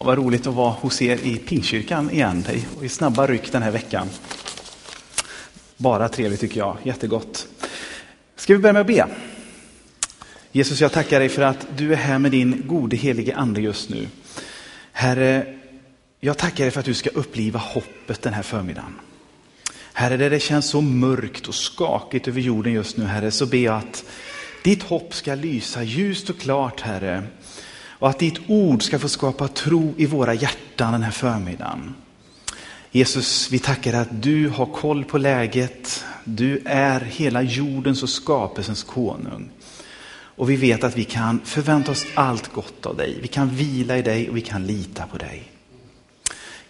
Och vad roligt att vara hos er i Pingstkyrkan igen. Det i snabba ryck den här veckan. Bara trevligt tycker jag, jättegott. Ska vi börja med att be? Jesus, jag tackar dig för att du är här med din gode helige ande just nu. Herre, jag tackar dig för att du ska uppliva hoppet den här förmiddagen. Herre, där det känns så mörkt och skakigt över jorden just nu, Herre, så ber jag att ditt hopp ska lysa ljust och klart, Herre. Och att ditt ord ska få skapa tro i våra hjärtan den här förmiddagen. Jesus, vi tackar att du har koll på läget. Du är hela jordens och skapelsens konung. Och vi vet att vi kan förvänta oss allt gott av dig. Vi kan vila i dig och vi kan lita på dig.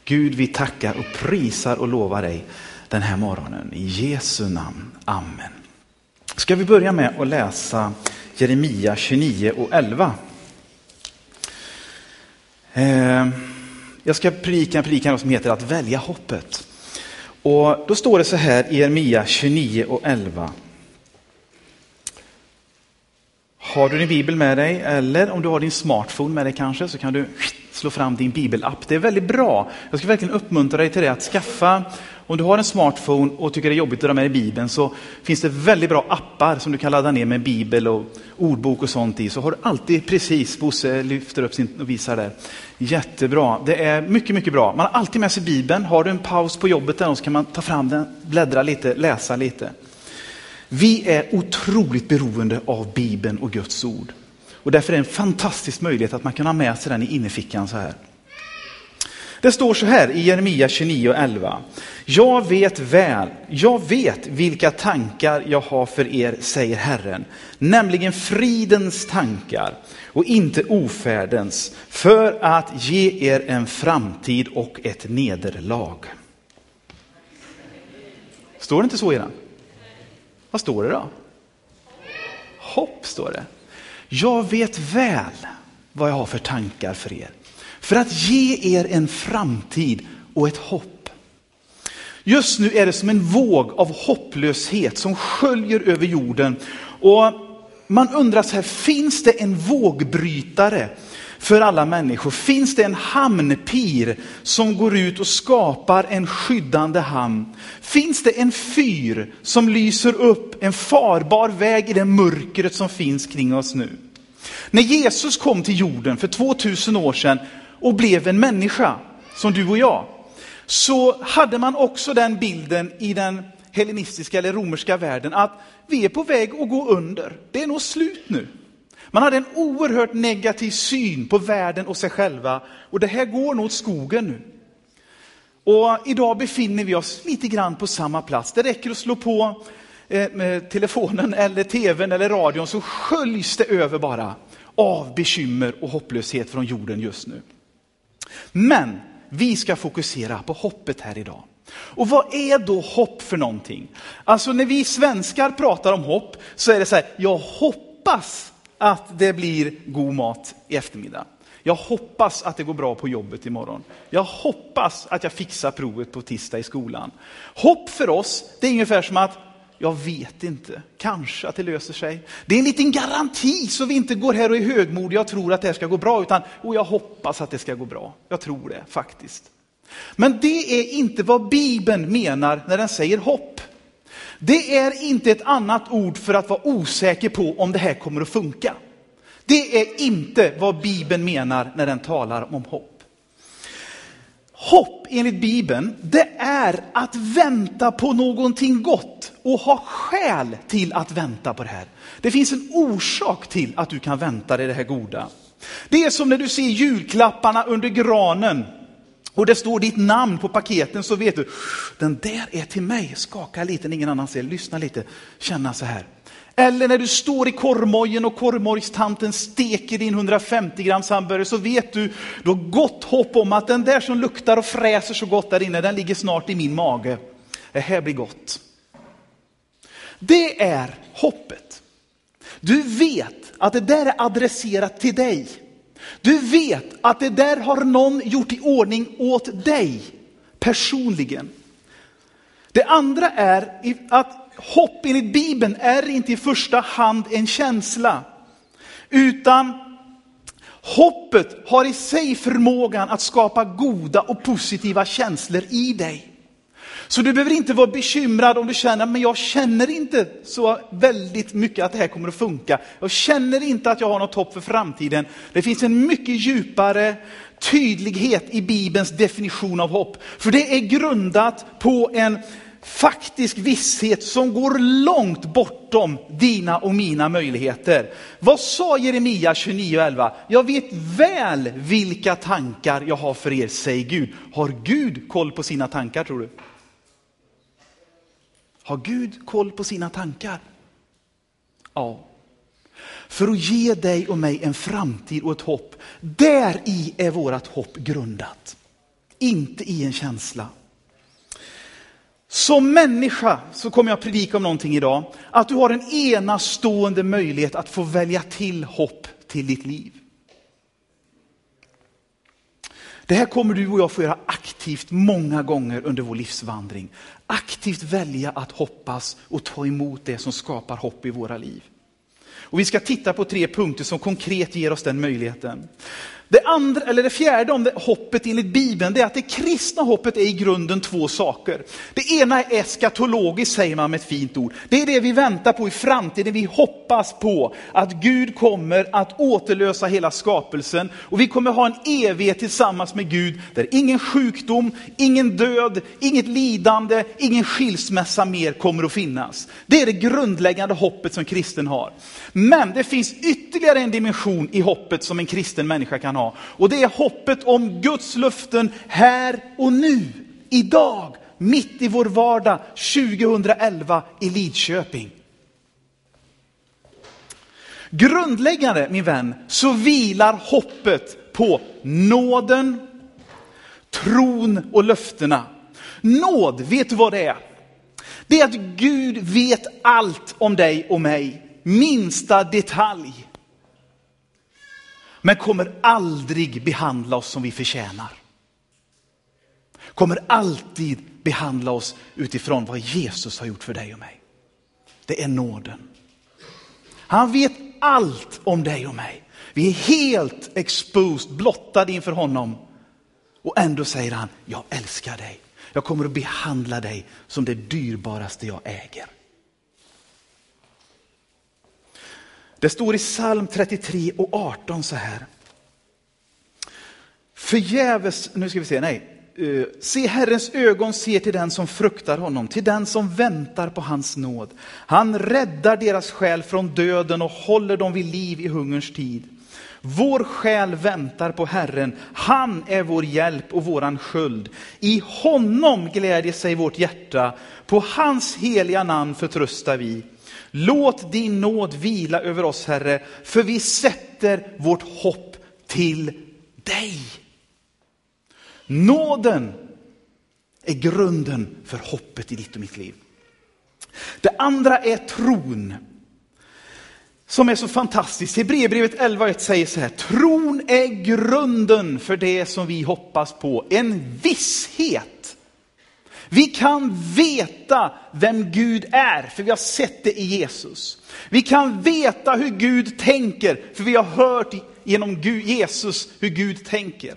Gud, vi tackar och prisar och lovar dig den här morgonen. I Jesu namn. Amen. Ska vi börja med att läsa Jeremia 29 och 11. Eh, jag ska predika en predikan som heter att välja hoppet. Och då står det så här i Jeremia 29 och 11. Har du din bibel med dig eller om du har din smartphone med dig kanske så kan du slå fram din bibelapp. Det är väldigt bra. Jag ska verkligen uppmuntra dig till det att skaffa, om du har en smartphone och tycker det är jobbigt att dra med dig bibeln så finns det väldigt bra appar som du kan ladda ner med bibel och ordbok och sånt i. Så har du alltid precis, Bosse lyfter upp sin och visar där. Jättebra, det är mycket, mycket bra. Man har alltid med sig bibeln. Har du en paus på jobbet där så kan man ta fram den, bläddra lite, läsa lite. Vi är otroligt beroende av Bibeln och Guds ord. Och därför är det en fantastisk möjlighet att man kan ha med sig den i innerfickan så här. Det står så här i Jeremia 29.11. Jag vet väl, jag vet vilka tankar jag har för er, säger Herren, nämligen fridens tankar och inte ofärdens, för att ge er en framtid och ett nederlag. Står det inte så i den? Vad står det då? Hopp står det. Jag vet väl vad jag har för tankar för er. För att ge er en framtid och ett hopp. Just nu är det som en våg av hopplöshet som sköljer över jorden. Och man undrar så här, finns det en vågbrytare för alla människor? Finns det en hamnpir som går ut och skapar en skyddande hamn? Finns det en fyr som lyser upp en farbar väg i det mörkret som finns kring oss nu? När Jesus kom till jorden för 2000 år sedan och blev en människa, som du och jag, så hade man också den bilden i den hellenistiska eller romerska världen att vi är på väg att gå under. Det är nog slut nu. Man hade en oerhört negativ syn på världen och sig själva och det här går nog åt skogen nu. Och idag befinner vi oss lite grann på samma plats. Det räcker att slå på eh, telefonen eller tvn eller radion så sköljs det över bara av bekymmer och hopplöshet från jorden just nu. Men vi ska fokusera på hoppet här idag. Och vad är då hopp för någonting? Alltså när vi svenskar pratar om hopp så är det så här, jag hoppas att det blir god mat i eftermiddag. Jag hoppas att det går bra på jobbet imorgon. Jag hoppas att jag fixar provet på tisdag i skolan. Hopp för oss, det är ungefär som att jag vet inte, kanske att det löser sig. Det är en liten garanti så vi inte går här och är högmodiga och tror att det här ska gå bra, utan oh, jag hoppas att det ska gå bra. Jag tror det faktiskt. Men det är inte vad Bibeln menar när den säger hopp. Det är inte ett annat ord för att vara osäker på om det här kommer att funka. Det är inte vad Bibeln menar när den talar om hopp. Hopp enligt Bibeln, det är att vänta på någonting gott och ha skäl till att vänta på det här. Det finns en orsak till att du kan vänta dig det här goda. Det är som när du ser julklapparna under granen och det står ditt namn på paketen så vet du, den där är till mig. Skaka lite när ingen annan ser, lyssna lite, känna så här. Eller när du står i korvmojen och korvmojstanten steker din 150 grams hamburgare så vet du, du har gott hopp om att den där som luktar och fräser så gott där inne, den ligger snart i min mage. Det här blir gott. Det är hoppet. Du vet att det där är adresserat till dig. Du vet att det där har någon gjort i ordning åt dig personligen. Det andra är att hopp enligt Bibeln är inte i första hand en känsla. Utan Hoppet har i sig förmågan att skapa goda och positiva känslor i dig. Så du behöver inte vara bekymrad om du känner, men jag känner inte så väldigt mycket att det här kommer att funka. Jag känner inte att jag har något hopp för framtiden. Det finns en mycket djupare tydlighet i Bibelns definition av hopp. För det är grundat på en faktisk visshet som går långt bortom dina och mina möjligheter. Vad sa Jeremia 29.11? Jag vet väl vilka tankar jag har för er, säger Gud. Har Gud koll på sina tankar tror du? Har Gud koll på sina tankar? Ja. För att ge dig och mig en framtid och ett hopp. Där i är vårt hopp grundat. Inte i en känsla. Som människa så kommer jag att predika om någonting idag. Att du har en enastående möjlighet att få välja till hopp till ditt liv. Det här kommer du och jag få göra aktivt många gånger under vår livsvandring. Aktivt välja att hoppas och ta emot det som skapar hopp i våra liv. Och vi ska titta på tre punkter som konkret ger oss den möjligheten. Det, andra, eller det fjärde om det, hoppet enligt Bibeln, det är att det kristna hoppet är i grunden två saker. Det ena är eskatologiskt, säger man med ett fint ord. Det är det vi väntar på i framtiden. Vi hoppas på att Gud kommer att återlösa hela skapelsen. Och vi kommer ha en evighet tillsammans med Gud, där ingen sjukdom, ingen död, inget lidande, ingen skilsmässa mer kommer att finnas. Det är det grundläggande hoppet som kristen har. Men det finns ytterligare en dimension i hoppet som en kristen människa kan ha. Och det är hoppet om Guds löften här och nu, idag, mitt i vår vardag 2011 i Lidköping. Grundläggande, min vän, så vilar hoppet på nåden, tron och löftena. Nåd, vet du vad det är? Det är att Gud vet allt om dig och mig minsta detalj. Men kommer aldrig behandla oss som vi förtjänar. Kommer alltid behandla oss utifrån vad Jesus har gjort för dig och mig. Det är nåden. Han vet allt om dig och mig. Vi är helt exposed, blottade inför honom. Och ändå säger han, jag älskar dig. Jag kommer att behandla dig som det dyrbaraste jag äger. Det står i psalm 33 och 18 så här. Förgäves, nu ska vi se, nej. Eh, se Herrens ögon ser till den som fruktar honom, till den som väntar på hans nåd. Han räddar deras själ från döden och håller dem vid liv i hungerns tid. Vår själ väntar på Herren, han är vår hjälp och våran sköld. I honom glädjer sig vårt hjärta, på hans heliga namn förtröstar vi. Låt din nåd vila över oss, Herre, för vi sätter vårt hopp till dig. Nåden är grunden för hoppet i ditt och mitt liv. Det andra är tron. Som är så fantastiskt. Hebreerbrevet 11.1 säger så här. Tron är grunden för det som vi hoppas på. En visshet vi kan veta vem Gud är, för vi har sett det i Jesus. Vi kan veta hur Gud tänker, för vi har hört genom Jesus hur Gud tänker.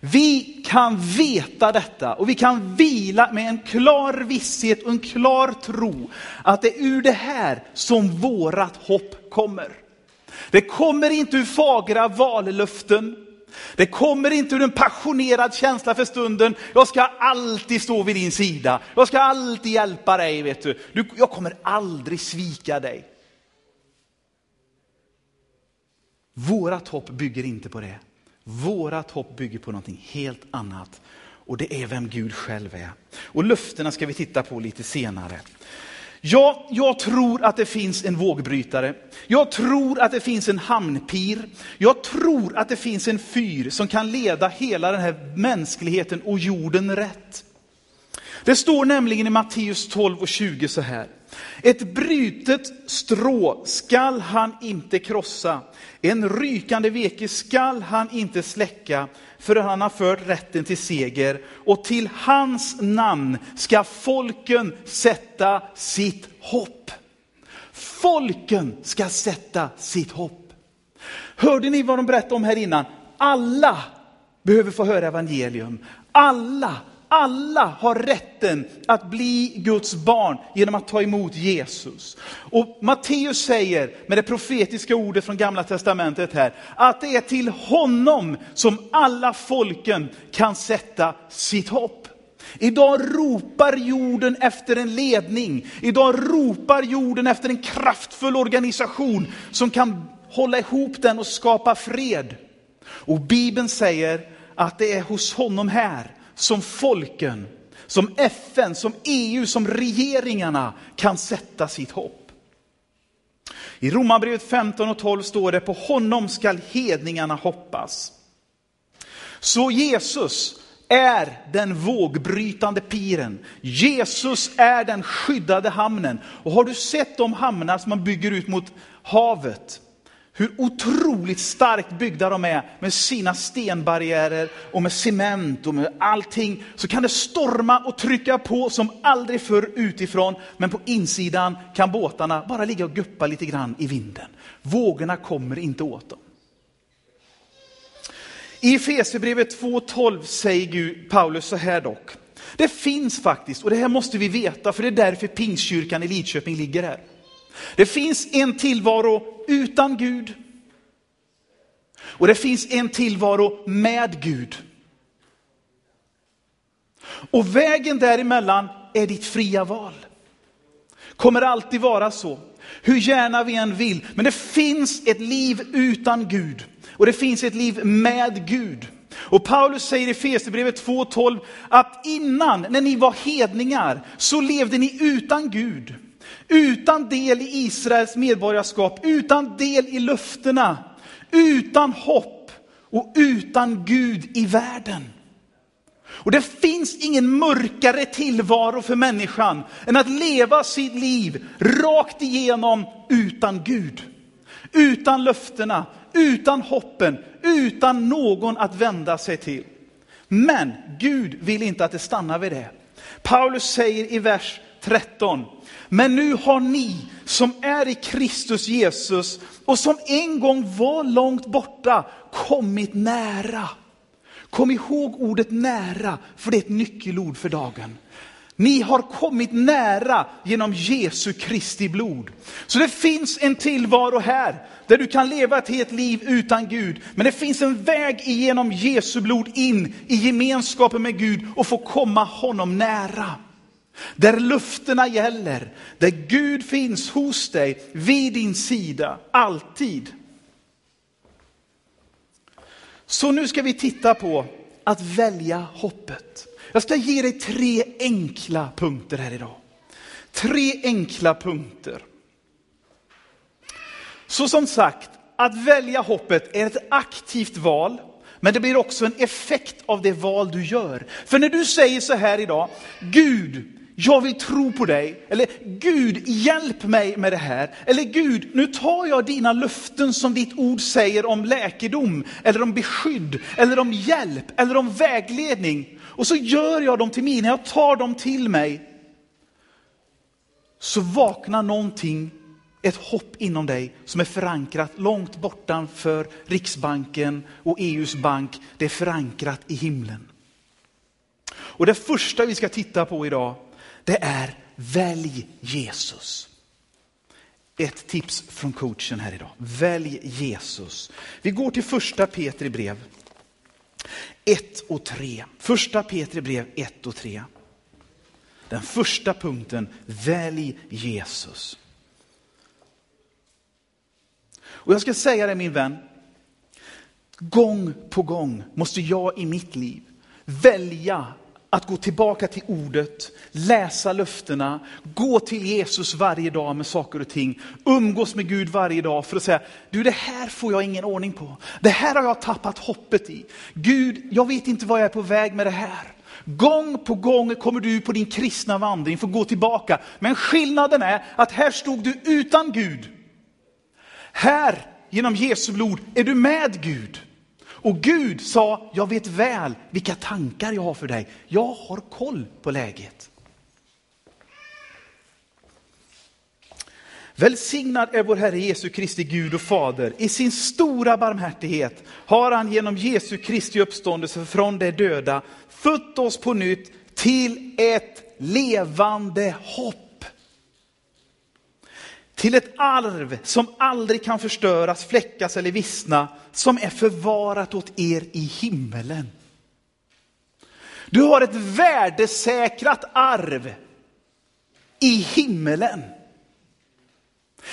Vi kan veta detta och vi kan vila med en klar visshet och en klar tro att det är ur det här som vårat hopp kommer. Det kommer inte ur fagra vallöften. Det kommer inte ur en passionerad känsla för stunden. Jag ska alltid stå vid din sida. Jag ska alltid hjälpa dig. Vet du. Jag kommer aldrig svika dig. Vårat hopp bygger inte på det. Vårat hopp bygger på någonting helt annat. Och det är vem Gud själv är. Och löftena ska vi titta på lite senare. Ja, jag tror att det finns en vågbrytare. Jag tror att det finns en hamnpir. Jag tror att det finns en fyr som kan leda hela den här mänskligheten och jorden rätt. Det står nämligen i Matteus 12 och 20 så här. Ett brutet strå skall han inte krossa, en rykande veke skall han inte släcka, för han har fört rätten till seger och till hans namn ska folken sätta sitt hopp. Folken ska sätta sitt hopp. Hörde ni vad de berättade om här innan? Alla behöver få höra evangelium. Alla, alla har rätten att bli Guds barn genom att ta emot Jesus. Och Matteus säger med det profetiska ordet från gamla testamentet här, att det är till honom som alla folken kan sätta sitt hopp. Idag ropar jorden efter en ledning. Idag ropar jorden efter en kraftfull organisation som kan hålla ihop den och skapa fred. Och Bibeln säger att det är hos honom här som folken, som FN, som EU, som regeringarna kan sätta sitt hopp. I Romarbrevet 15 och 12 står det, på honom skall hedningarna hoppas. Så Jesus är den vågbrytande piren. Jesus är den skyddade hamnen. Och har du sett de hamnar som man bygger ut mot havet? Hur otroligt starkt byggda de är med sina stenbarriärer och med cement och med allting. Så kan det storma och trycka på som aldrig förr utifrån. Men på insidan kan båtarna bara ligga och guppa lite grann i vinden. Vågorna kommer inte åt dem. I Efesierbrevet 2.12 säger Gud, Paulus så här dock. Det finns faktiskt, och det här måste vi veta, för det är därför Pingstkyrkan i Lidköping ligger här. Det finns en tillvaro utan Gud. Och det finns en tillvaro med Gud. Och vägen däremellan är ditt fria val. Kommer alltid vara så. Hur gärna vi än vill. Men det finns ett liv utan Gud. Och det finns ett liv med Gud. Och Paulus säger i Fesebrevet 2.12 att innan, när ni var hedningar, så levde ni utan Gud. Utan del i Israels medborgarskap, utan del i löftena, utan hopp och utan Gud i världen. Och det finns ingen mörkare tillvaro för människan än att leva sitt liv rakt igenom utan Gud. Utan löftena, utan hoppen, utan någon att vända sig till. Men Gud vill inte att det stannar vid det. Paulus säger i vers 13, men nu har ni som är i Kristus Jesus och som en gång var långt borta kommit nära. Kom ihåg ordet nära, för det är ett nyckelord för dagen. Ni har kommit nära genom Jesu Kristi blod. Så det finns en tillvaro här där du kan leva ett helt liv utan Gud. Men det finns en väg genom Jesu blod in i gemenskapen med Gud och få komma honom nära. Där lufterna gäller, där Gud finns hos dig, vid din sida, alltid. Så nu ska vi titta på att välja hoppet. Jag ska ge dig tre enkla punkter här idag. Tre enkla punkter. Så som sagt, att välja hoppet är ett aktivt val, men det blir också en effekt av det val du gör. För när du säger så här idag, Gud, jag vill tro på dig. Eller Gud, hjälp mig med det här. Eller Gud, nu tar jag dina löften som ditt ord säger om läkedom, eller om beskydd, eller om hjälp, eller om vägledning. Och så gör jag dem till mina, jag tar dem till mig. Så vaknar någonting, ett hopp inom dig som är förankrat långt bortanför Riksbanken och EUs bank. Det är förankrat i himlen. Och det första vi ska titta på idag, det är välj Jesus. Ett tips från coachen här idag. Välj Jesus. Vi går till första Petri brev 1 och 3. Första Petri brev 1 och 3. Den första punkten, välj Jesus. Och jag ska säga det min vän, gång på gång måste jag i mitt liv välja att gå tillbaka till ordet, läsa löftena, gå till Jesus varje dag med saker och ting, umgås med Gud varje dag för att säga, du det här får jag ingen ordning på. Det här har jag tappat hoppet i. Gud, jag vet inte vad jag är på väg med det här. Gång på gång kommer du på din kristna vandring få gå tillbaka. Men skillnaden är att här stod du utan Gud. Här, genom Jesu blod, är du med Gud. Och Gud sa, jag vet väl vilka tankar jag har för dig. Jag har koll på läget. Välsignad är vår Herre Jesu Kristi Gud och Fader. I sin stora barmhärtighet har han genom Jesu Kristi uppståndelse från de döda fött oss på nytt till ett levande hopp. Till ett arv som aldrig kan förstöras, fläckas eller vissna, som är förvarat åt er i himmelen. Du har ett värdesäkrat arv i himmelen.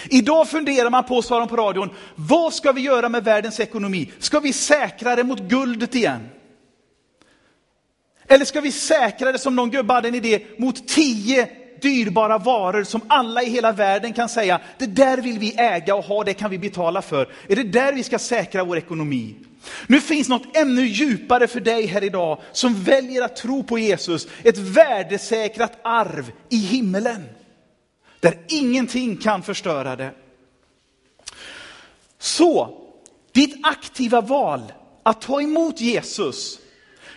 Idag funderar man på, sa de på radion, vad ska vi göra med världens ekonomi? Ska vi säkra det mot guldet igen? Eller ska vi säkra det, som någon gubbe hade en idé, mot tio dyrbara varor som alla i hela världen kan säga, det där vill vi äga och ha, det kan vi betala för. Är det där vi ska säkra vår ekonomi? Nu finns något ännu djupare för dig här idag som väljer att tro på Jesus. Ett värdesäkrat arv i himmelen. Där ingenting kan förstöra det. Så, ditt aktiva val att ta emot Jesus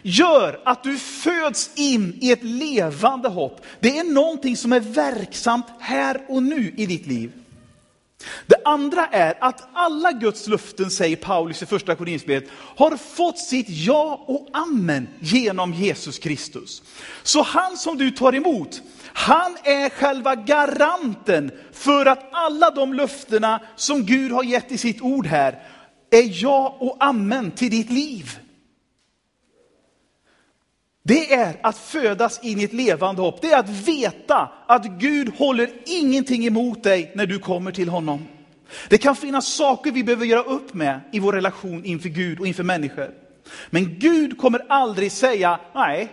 gör att du föds in i ett levande hopp. Det är någonting som är verksamt här och nu i ditt liv. Det andra är att alla Guds luften, säger Paulus i första Korinthierbrevet, har fått sitt ja och amen genom Jesus Kristus. Så han som du tar emot, han är själva garanten för att alla de löftena som Gud har gett i sitt ord här är ja och amen till ditt liv. Det är att födas in i ett levande hopp. Det är att veta att Gud håller ingenting emot dig när du kommer till honom. Det kan finnas saker vi behöver göra upp med i vår relation inför Gud och inför människor. Men Gud kommer aldrig säga, nej,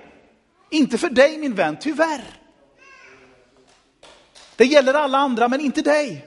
inte för dig min vän, tyvärr. Det gäller alla andra, men inte dig.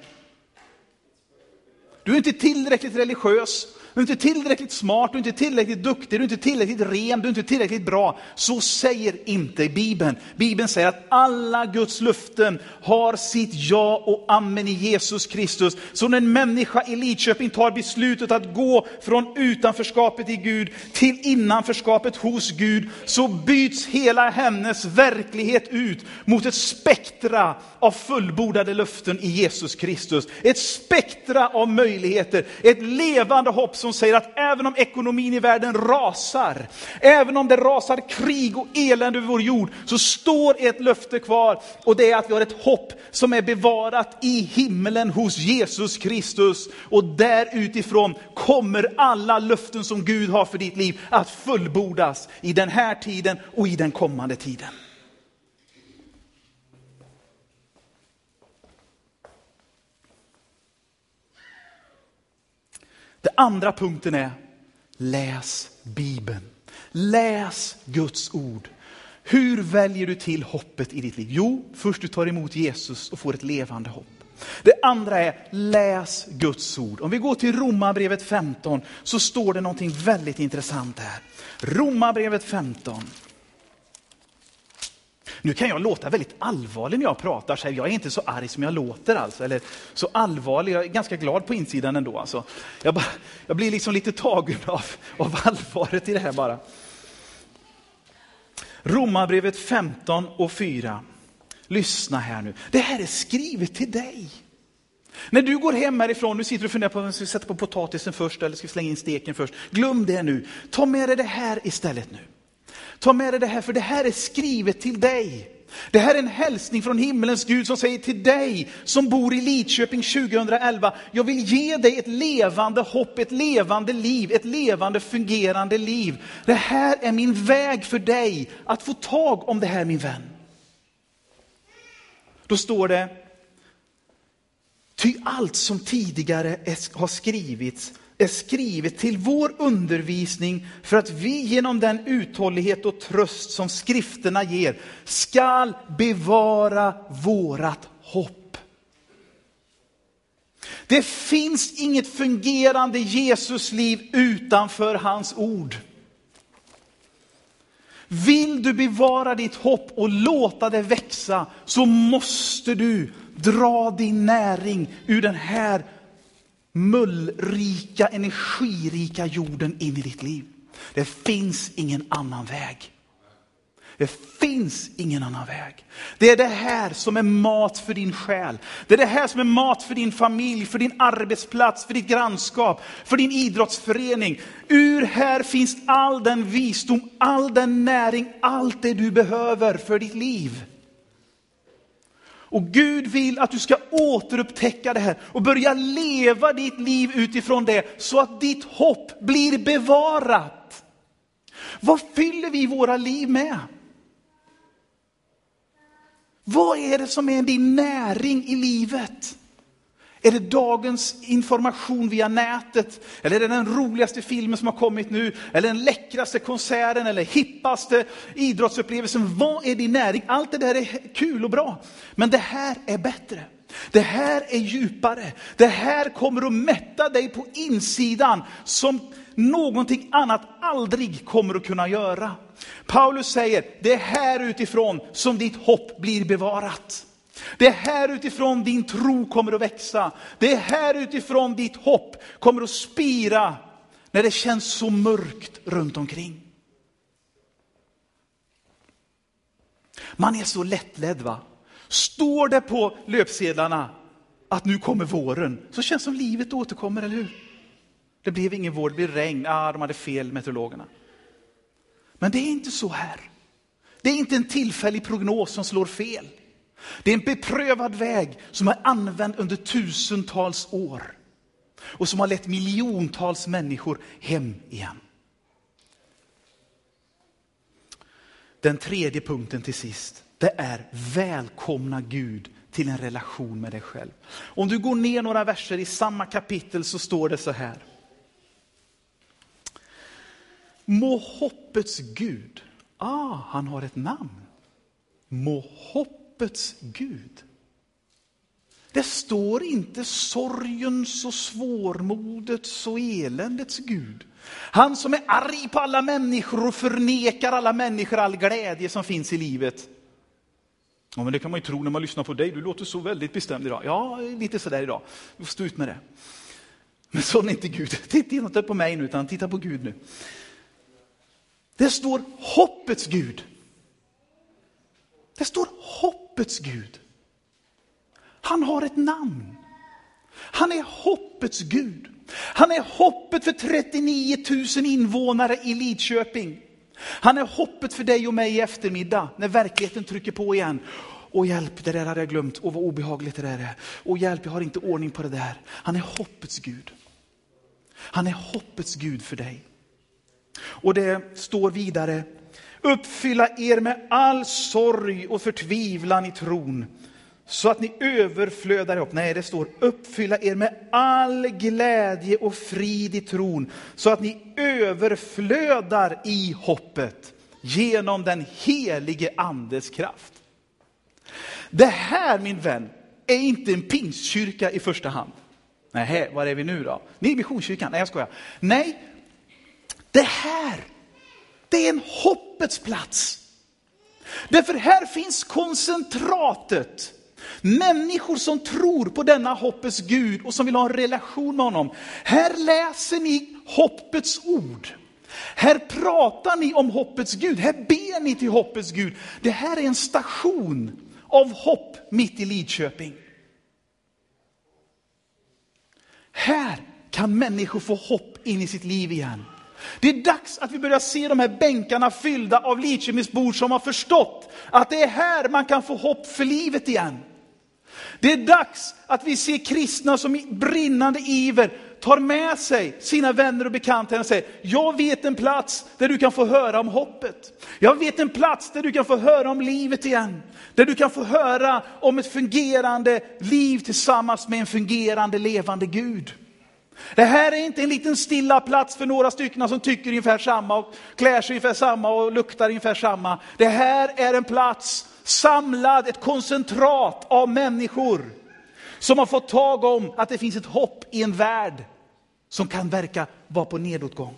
Du är inte tillräckligt religiös, du är inte tillräckligt smart, du är inte tillräckligt duktig, du är inte tillräckligt ren, du är inte tillräckligt bra. Så säger inte Bibeln. Bibeln säger att alla Guds löften har sitt ja och amen i Jesus Kristus. Så när en människa i Lidköping tar beslutet att gå från utanförskapet i Gud till innanförskapet hos Gud, så byts hela hennes verklighet ut mot ett spektra av fullbordade löften i Jesus Kristus. Ett spektra av möjligheter, ett levande hopp som som säger att även om ekonomin i världen rasar, även om det rasar krig och elände över vår jord, så står ett löfte kvar och det är att vi har ett hopp som är bevarat i himmelen hos Jesus Kristus. Och där utifrån kommer alla löften som Gud har för ditt liv att fullbordas i den här tiden och i den kommande tiden. Den andra punkten är, läs Bibeln. Läs Guds ord. Hur väljer du till hoppet i ditt liv? Jo, först du tar emot Jesus och får ett levande hopp. Det andra är, läs Guds ord. Om vi går till Romarbrevet 15 så står det någonting väldigt intressant här. Romarbrevet 15. Nu kan jag låta väldigt allvarlig när jag pratar, så jag är inte så arg som jag låter alltså, eller så allvarlig, jag är ganska glad på insidan ändå. Alltså. Jag, bara, jag blir liksom lite tagen av, av allvaret i det här bara. Romarbrevet 15 och 4. Lyssna här nu. Det här är skrivet till dig. När du går hem härifrån, nu sitter du och funderar på om ska sätta på potatisen först eller ska vi slänga in steken först. Glöm det nu. Ta med dig det här istället nu. Ta med dig det här, för det här är skrivet till dig. Det här är en hälsning från himmelens Gud som säger till dig som bor i Lidköping 2011, jag vill ge dig ett levande hopp, ett levande liv, ett levande fungerande liv. Det här är min väg för dig att få tag om det här min vän. Då står det, ty allt som tidigare har skrivits är skrivet till vår undervisning för att vi genom den uthållighet och tröst som skrifterna ger skall bevara vårat hopp. Det finns inget fungerande Jesusliv utanför hans ord. Vill du bevara ditt hopp och låta det växa så måste du dra din näring ur den här mullrika, energirika jorden in i ditt liv. Det finns ingen annan väg. Det finns ingen annan väg. Det är det här som är mat för din själ. Det är det här som är mat för din familj, för din arbetsplats, för ditt grannskap, för din idrottsförening. Ur här finns all den visdom, all den näring, allt det du behöver för ditt liv. Och Gud vill att du ska återupptäcka det här och börja leva ditt liv utifrån det så att ditt hopp blir bevarat. Vad fyller vi våra liv med? Vad är det som är din näring i livet? Är det dagens information via nätet? Eller är det den roligaste filmen som har kommit nu? Eller den läckraste konserten? Eller hippaste idrottsupplevelsen? Vad är din näring? Allt det där är kul och bra. Men det här är bättre. Det här är djupare. Det här kommer att mätta dig på insidan som någonting annat aldrig kommer att kunna göra. Paulus säger, det är här utifrån som ditt hopp blir bevarat. Det är här utifrån din tro kommer att växa. Det är här utifrån ditt hopp kommer att spira när det känns så mörkt runt omkring. Man är så lättledd va? Står det på löpsedlarna att nu kommer våren, så känns det som livet återkommer, eller hur? Det blev ingen vår, det blev regn. Ah, de hade fel, meteorologerna. Men det är inte så här. Det är inte en tillfällig prognos som slår fel. Det är en beprövad väg som är använd under tusentals år och som har lett miljontals människor hem igen. Den tredje punkten till sist, det är välkomna Gud till en relation med dig själv. Om du går ner några verser i samma kapitel så står det så här. Må hoppets Gud, ah, han har ett namn. Må hoppets Gud. Det står inte sorgens och svårmodets och eländets Gud. Han som är arg på alla människor och förnekar alla människor all glädje som finns i livet. Ja, men det kan man ju tro när man lyssnar på dig, du låter så väldigt bestämd idag. Ja, lite sådär idag. Du får stå ut med det. Men sån är inte Gud. Titta inte på mig nu, utan titta på Gud nu. Det står hoppets Gud. Det står hoppets Gud. Han har ett namn. Han är hoppets Gud. Han är hoppet för 39 000 invånare i Lidköping. Han är hoppet för dig och mig i eftermiddag när verkligheten trycker på igen. Och hjälp, det där hade jag glömt. Och vad obehagligt det där är. Och hjälp, jag har inte ordning på det där. Han är hoppets Gud. Han är hoppets Gud för dig. Och det står vidare, uppfylla er med all sorg och förtvivlan i tron, så att ni överflödar i hopp. Nej, det står uppfylla er med all glädje och frid i tron, så att ni överflödar i hoppet genom den helige andes kraft. Det här, min vän, är inte en pingstkyrka i första hand. Nej, var är vi nu då? Ni är Missionskyrkan? Nej, jag skojar. Nej, det här, det är en hoppets plats. Därför här finns koncentratet. Människor som tror på denna hoppets Gud och som vill ha en relation med honom. Här läser ni hoppets ord. Här pratar ni om hoppets Gud, här ber ni till hoppets Gud. Det här är en station av hopp mitt i Lidköping. Här kan människor få hopp in i sitt liv igen. Det är dags att vi börjar se de här bänkarna fyllda av Lidköpingsbor som har förstått att det är här man kan få hopp för livet igen. Det är dags att vi ser kristna som i brinnande iver tar med sig sina vänner och bekanta och säger, jag vet en plats där du kan få höra om hoppet. Jag vet en plats där du kan få höra om livet igen. Där du kan få höra om ett fungerande liv tillsammans med en fungerande levande Gud. Det här är inte en liten stilla plats för några stycken som tycker ungefär samma och klär sig ungefär samma och luktar ungefär samma. Det här är en plats samlad, ett koncentrat av människor som har fått tag om att det finns ett hopp i en värld som kan verka vara på nedåtgång.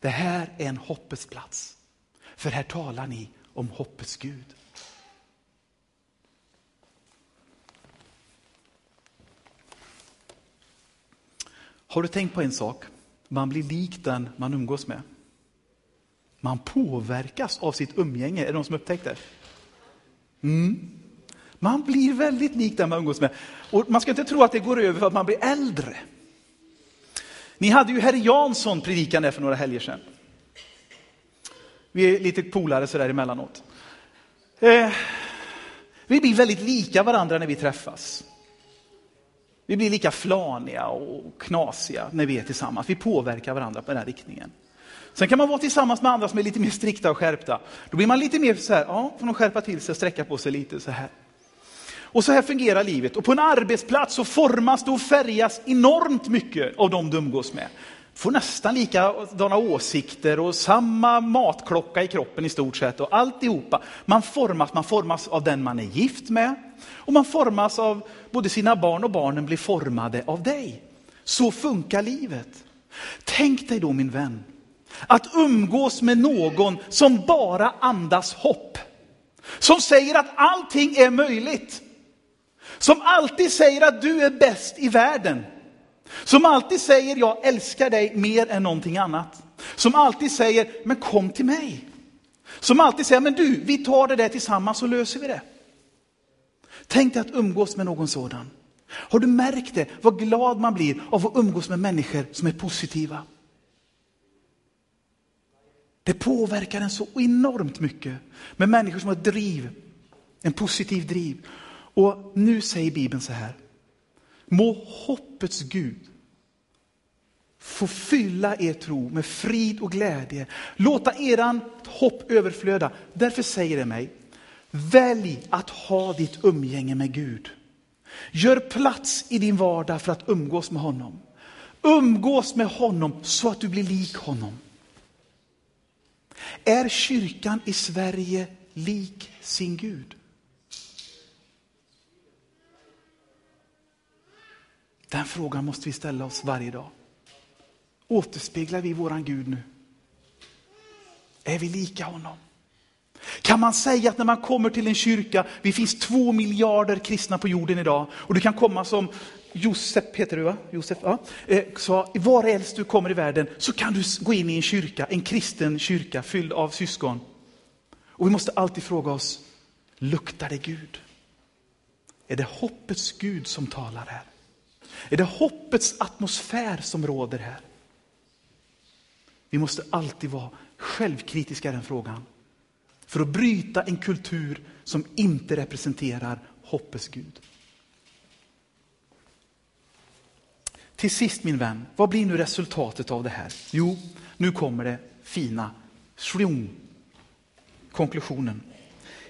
Det här är en hoppets plats. För här talar ni om hoppets Gud. Har du tänkt på en sak? Man blir lik den man umgås med. Man påverkas av sitt umgänge. Är det någon som upptäckt det? Mm. Man blir väldigt lik den man umgås med. Och man ska inte tro att det går över för att man blir äldre. Ni hade ju herr Jansson predikande för några helger sedan. Vi är lite polare sådär emellanåt. Eh, vi blir väldigt lika varandra när vi träffas. Vi blir lika flaniga och knasiga när vi är tillsammans. Vi påverkar varandra på den här riktningen. Sen kan man vara tillsammans med andra som är lite mer strikta och skärpta. Då blir man lite mer så här, ja, får de skärpa till sig och sträcka på sig lite så här. Och så här fungerar livet. Och på en arbetsplats så formas det och färgas enormt mycket av de du umgås med. Får nästan likadana åsikter och samma matklocka i kroppen i stort sett och alltihopa. Man formas, man formas av den man är gift med och man formas av både sina barn och barnen blir formade av dig. Så funkar livet. Tänk dig då min vän, att umgås med någon som bara andas hopp. Som säger att allting är möjligt. Som alltid säger att du är bäst i världen. Som alltid säger jag älskar dig mer än någonting annat. Som alltid säger, men kom till mig. Som alltid säger, men du, vi tar det där tillsammans så löser vi det. Tänk dig att umgås med någon sådan. Har du märkt det, vad glad man blir av att umgås med människor som är positiva. Det påverkar en så enormt mycket med människor som har driv, en positiv driv. Och nu säger Bibeln så här. Må hoppets Gud få fylla er tro med frid och glädje. Låta eran hopp överflöda. Därför säger det mig, välj att ha ditt umgänge med Gud. Gör plats i din vardag för att umgås med honom. Umgås med honom så att du blir lik honom. Är kyrkan i Sverige lik sin Gud? Den frågan måste vi ställa oss varje dag. Återspeglar vi våran Gud nu? Är vi lika honom? Kan man säga att när man kommer till en kyrka, vi finns två miljarder kristna på jorden idag, och du kan komma som Josef, heter du va? Josef, ja. Eh, så var varhelst du kommer i världen så kan du gå in i en kyrka, en kristen kyrka fylld av syskon. Och vi måste alltid fråga oss, luktar det Gud? Är det hoppets Gud som talar här? Är det hoppets atmosfär som råder här? Vi måste alltid vara självkritiska i den frågan. För att bryta en kultur som inte representerar hoppets Gud. Till sist min vän, vad blir nu resultatet av det här? Jo, nu kommer det fina. Shriung. Konklusionen.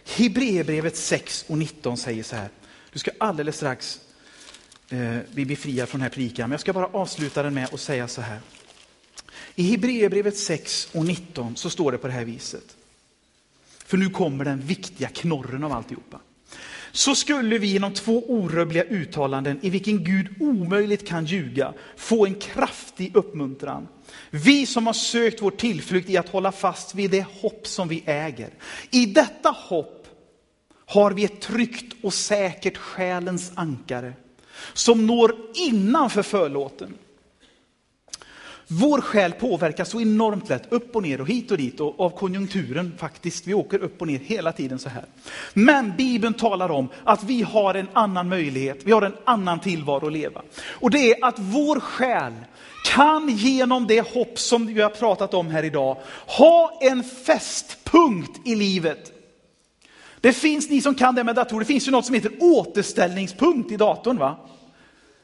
Hebreerbrevet 6 och 19 säger så här. Du ska alldeles strax eh, bli befriad från den här predikan, men jag ska bara avsluta den med att säga så här. I Hebreerbrevet 6 och 19 så står det på det här viset. För nu kommer den viktiga knorren av alltihopa. Så skulle vi genom två orubbliga uttalanden i vilken Gud omöjligt kan ljuga få en kraftig uppmuntran. Vi som har sökt vår tillflykt i att hålla fast vid det hopp som vi äger. I detta hopp har vi ett tryggt och säkert själens ankare som når innanför förlåten. Vår själ påverkas så enormt lätt upp och ner och hit och dit och av konjunkturen faktiskt. Vi åker upp och ner hela tiden så här. Men Bibeln talar om att vi har en annan möjlighet, vi har en annan tillvaro att leva. Och det är att vår själ kan genom det hopp som vi har pratat om här idag ha en fästpunkt i livet. Det finns, ni som kan det med datorer, det finns ju något som heter återställningspunkt i datorn. va?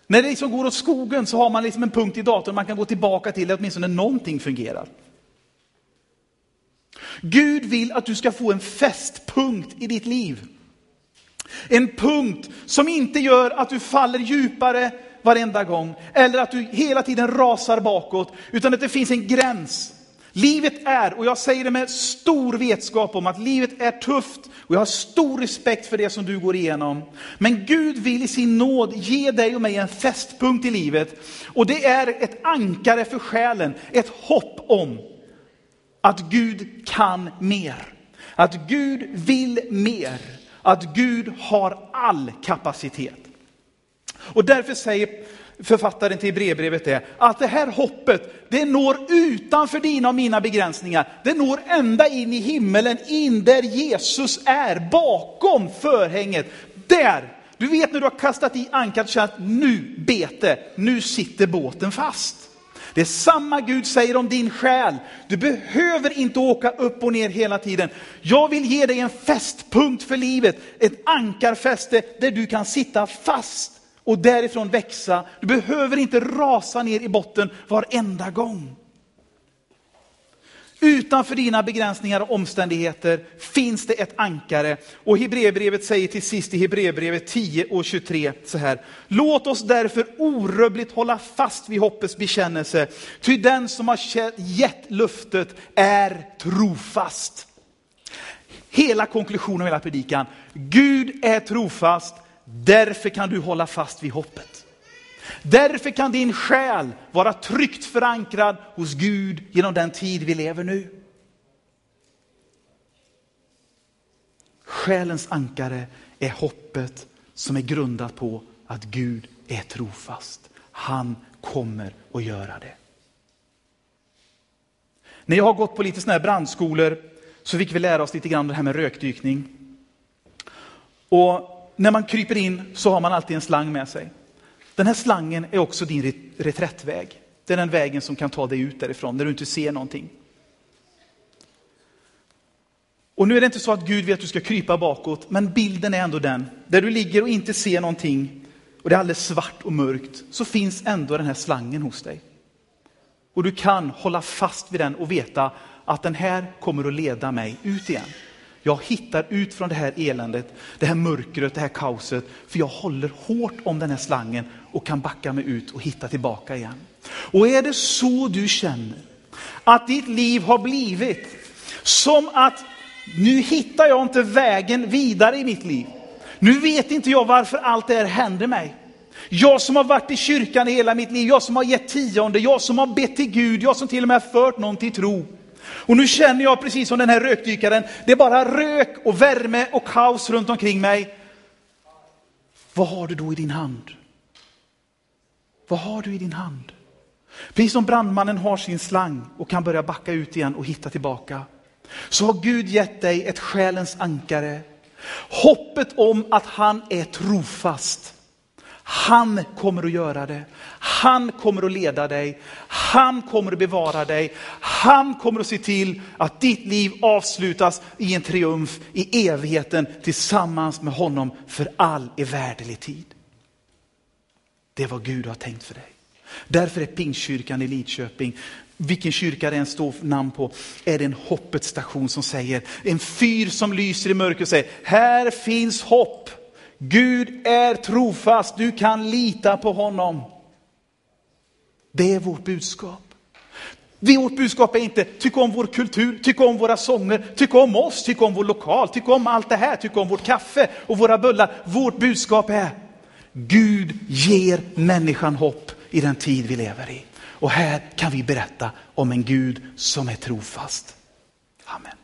När det liksom går åt skogen så har man liksom en punkt i datorn man kan gå tillbaka till, åtminstone någonting fungerar. Gud vill att du ska få en fästpunkt i ditt liv. En punkt som inte gör att du faller djupare varenda gång, eller att du hela tiden rasar bakåt, utan att det finns en gräns. Livet är, och jag säger det med stor vetskap om att livet är tufft och jag har stor respekt för det som du går igenom. Men Gud vill i sin nåd ge dig och mig en fästpunkt i livet. Och det är ett ankare för själen, ett hopp om att Gud kan mer. Att Gud vill mer. Att Gud har all kapacitet. Och därför säger författaren till brevbrevet är att det här hoppet, det når utanför dina och mina begränsningar. Det når ända in i himmelen, in där Jesus är, bakom förhänget. Där, du vet när du har kastat i ankaret och känner att nu bete, nu sitter båten fast. Det är samma Gud säger om din själ. Du behöver inte åka upp och ner hela tiden. Jag vill ge dig en fästpunkt för livet, ett ankarfäste där du kan sitta fast och därifrån växa. Du behöver inte rasa ner i botten varenda gång. Utanför dina begränsningar och omständigheter finns det ett ankare. Och Hebreerbrevet säger till sist i Hebreerbrevet 10 och 23 så här. Låt oss därför orubbligt hålla fast vid hoppets bekännelse. Ty den som har gett luftet är trofast. Hela konklusionen av hela predikan. Gud är trofast, därför kan du hålla fast vid hoppet. Därför kan din själ vara tryggt förankrad hos Gud genom den tid vi lever nu. Själens ankare är hoppet som är grundat på att Gud är trofast. Han kommer att göra det. När jag har gått på lite sådana här brandskolor så fick vi lära oss lite grann om det här med rökdykning. Och när man kryper in så har man alltid en slang med sig. Den här slangen är också din reträttväg. Det är den vägen som kan ta dig ut därifrån, när du inte ser någonting. Och nu är det inte så att Gud vill att du ska krypa bakåt, men bilden är ändå den. Där du ligger och inte ser någonting, och det är alldeles svart och mörkt, så finns ändå den här slangen hos dig. Och du kan hålla fast vid den och veta att den här kommer att leda mig ut igen. Jag hittar ut från det här eländet, det här mörkret, det här kaoset, för jag håller hårt om den här slangen och kan backa mig ut och hitta tillbaka igen. Och är det så du känner att ditt liv har blivit som att nu hittar jag inte vägen vidare i mitt liv. Nu vet inte jag varför allt det här händer mig. Jag som har varit i kyrkan i hela mitt liv, jag som har gett tionde, jag som har bett till Gud, jag som till och med har fört någon till tro. Och nu känner jag precis som den här rökdykaren, det är bara rök och värme och kaos runt omkring mig. Vad har du då i din hand? Vad har du i din hand? Precis som brandmannen har sin slang och kan börja backa ut igen och hitta tillbaka. Så har Gud gett dig ett själens ankare. Hoppet om att han är trofast. Han kommer att göra det. Han kommer att leda dig. Han kommer att bevara dig. Han kommer att se till att ditt liv avslutas i en triumf i evigheten tillsammans med honom för all evärdelig tid. Det är vad Gud har tänkt för dig. Därför är Pingstkyrkan i Lidköping, vilken kyrka det än står namn på, är det en hoppets station som säger, en fyr som lyser i mörker och säger, här finns hopp. Gud är trofast, du kan lita på honom. Det är vårt budskap. Vårt budskap är inte tyck om vår kultur, tyck om våra sånger, tyck om oss, tyck om vår lokal, tyck om allt det här, tyck om vårt kaffe och våra bullar. Vårt budskap är Gud ger människan hopp i den tid vi lever i. Och här kan vi berätta om en Gud som är trofast. Amen.